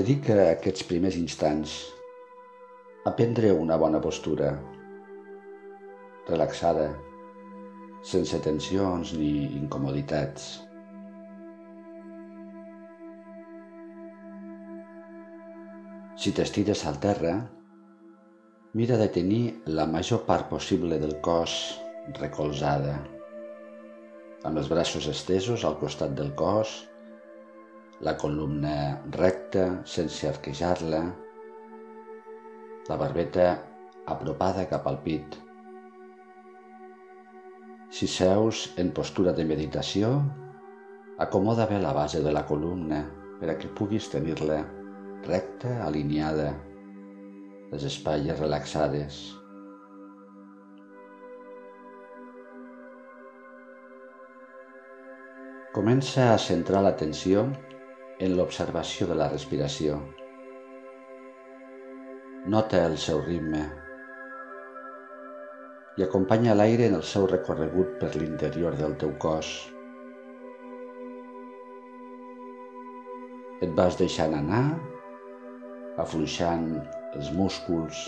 Dedica aquests primers instants a prendre una bona postura, relaxada, sense tensions ni incomoditats. Si t'estires al terra, mira de tenir la major part possible del cos recolzada, amb els braços estesos al costat del cos, la columna recta sense arquejar-la, la barbeta apropada cap al pit. Si seus en postura de meditació, acomoda bé la base de la columna per a que puguis tenir-la recta, alineada, les espatlles relaxades. Comença a centrar l'atenció en l'observació de la respiració. Nota el seu ritme i acompanya l'aire en el seu recorregut per l'interior del teu cos. Et vas deixant anar, afluixant els músculs,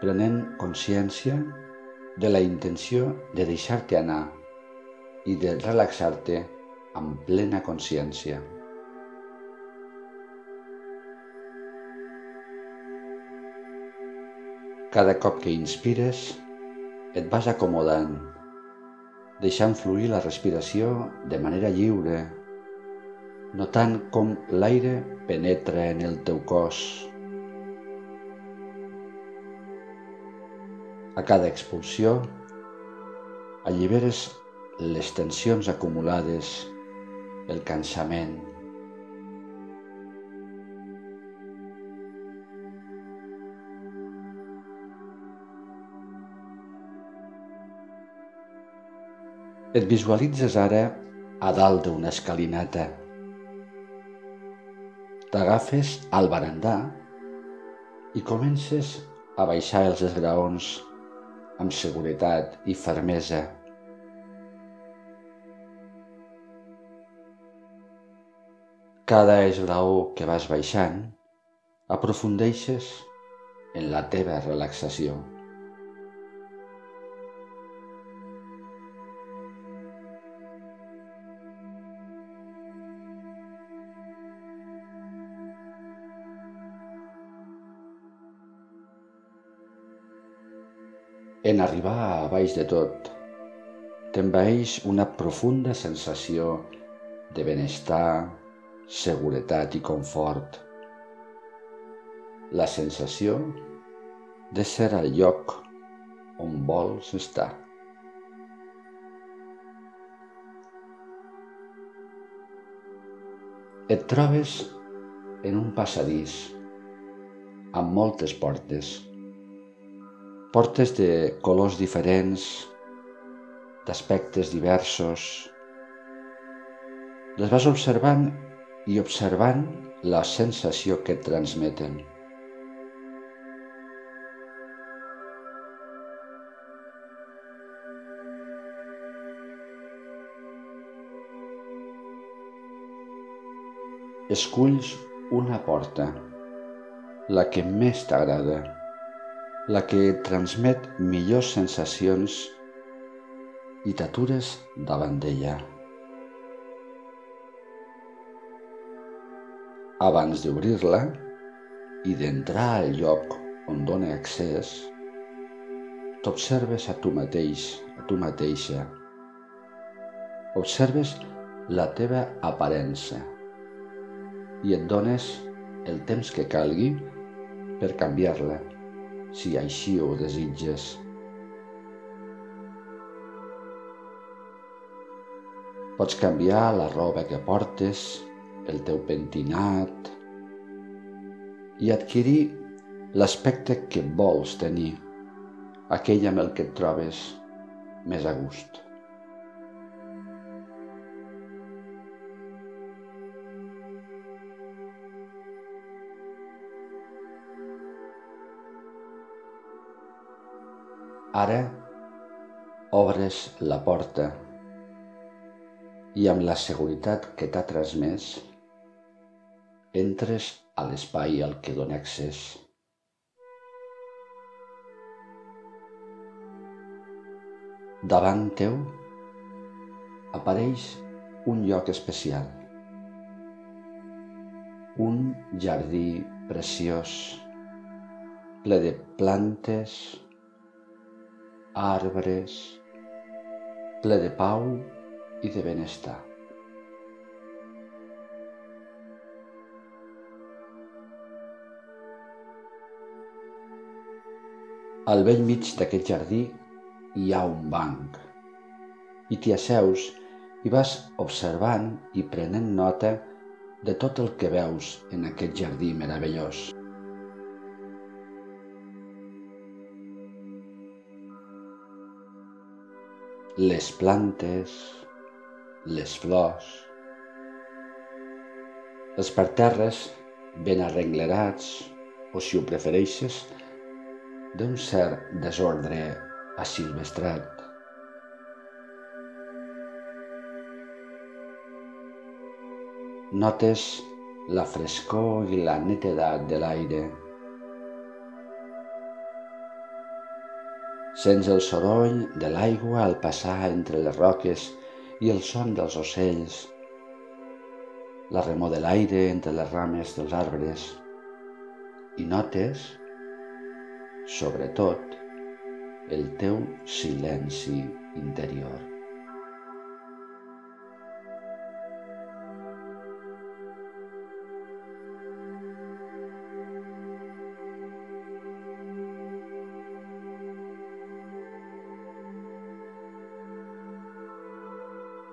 prenent consciència de la intenció de deixar-te anar i de relaxar-te amb plena consciència. Cada cop que inspires, et vas acomodant, deixant fluir la respiració de manera lliure, notant com l'aire penetra en el teu cos. A cada expulsió, alliberes les tensions acumulades, el cansament. Et visualitzes ara a dalt d'una escalinata. T'agafes al barandà i comences a baixar els esgraons amb seguretat i fermesa. Cada esglaó que vas baixant, aprofundeixes en la teva relaxació. En arribar a baix de tot, t'envaeix una profunda sensació de benestar, seguretat i confort. La sensació de ser al lloc on vols estar. Et trobes en un passadís amb moltes portes. Portes de colors diferents, d'aspectes diversos. Les vas observant i observant la sensació que et transmeten. Esculls una porta, la que més t'agrada, la que et transmet millors sensacions i t'atures davant d'ella. Abans d'obrir-la i d'entrar al lloc on dóna accés, t'observes a tu mateix, a tu mateixa. Observes la teva aparença i et dones el temps que calgui per canviar-la, si així ho desitges. Pots canviar la roba que portes, el teu pentinat i adquirir l'aspecte que vols tenir, aquell amb el que et trobes més a gust. Ara obres la porta i amb la seguretat que t'ha transmès entres a l'espai al que dona accés. Davant teu apareix un lloc especial, un jardí preciós, ple de plantes, arbres, ple de pau i de benestar. Al vell mig d'aquest jardí hi ha un banc i t'hi asseus i vas observant i prenent nota de tot el que veus en aquest jardí meravellós. Les plantes, les flors, els parterres ben arrenglerats o, si ho prefereixes, d'un cert desordre asilvestrat. Notes la frescor i la netedat de l'aire. Sents el soroll de l'aigua al passar entre les roques i el son dels ocells, la remor de l'aire entre les rames dels arbres i notes sobretot el teu silenci interior.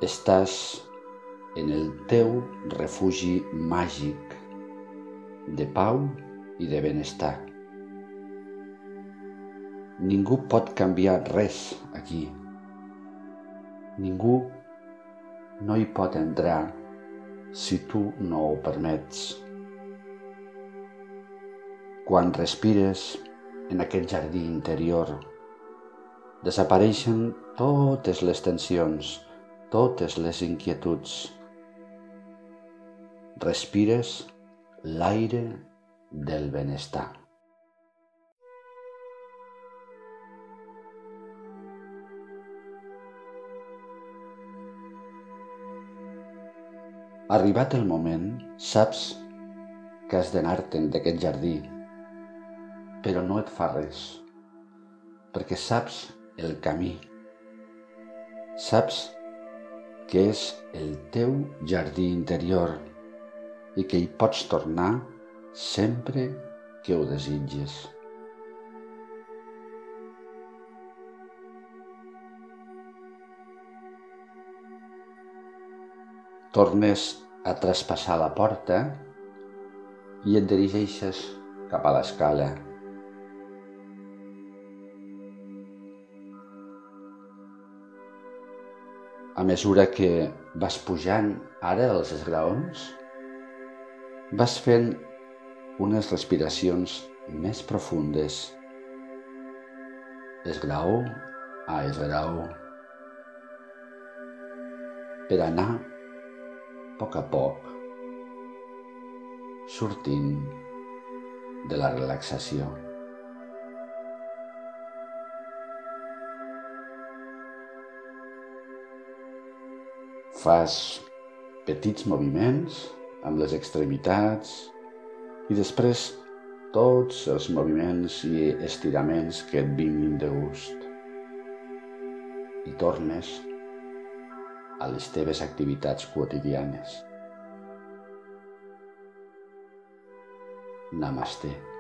Estàs en el teu refugi màgic de pau i de benestar. Ningú pot canviar res aquí. Ningú no hi pot entrar si tu no ho permets. Quan respires en aquest jardí interior, desapareixen totes les tensions, totes les inquietuds. Respires l'aire del benestar. Arribat el moment, saps que has d'anar-te'n d'aquest jardí, però no et fa res, perquè saps el camí. Saps que és el teu jardí interior i que hi pots tornar sempre que ho desitges. Tornes a traspassar la porta i et dirigeixes cap a l'escala. A mesura que vas pujant ara els esgraons, vas fent unes respiracions més profundes, esgraó a esgraó, per anar poc a poc, sortint de la relaxació. Fas petits moviments amb les extremitats i després tots els moviments i estiraments que et vinguin de gust. I tornes a les teves activitats quotidianes. Namaste.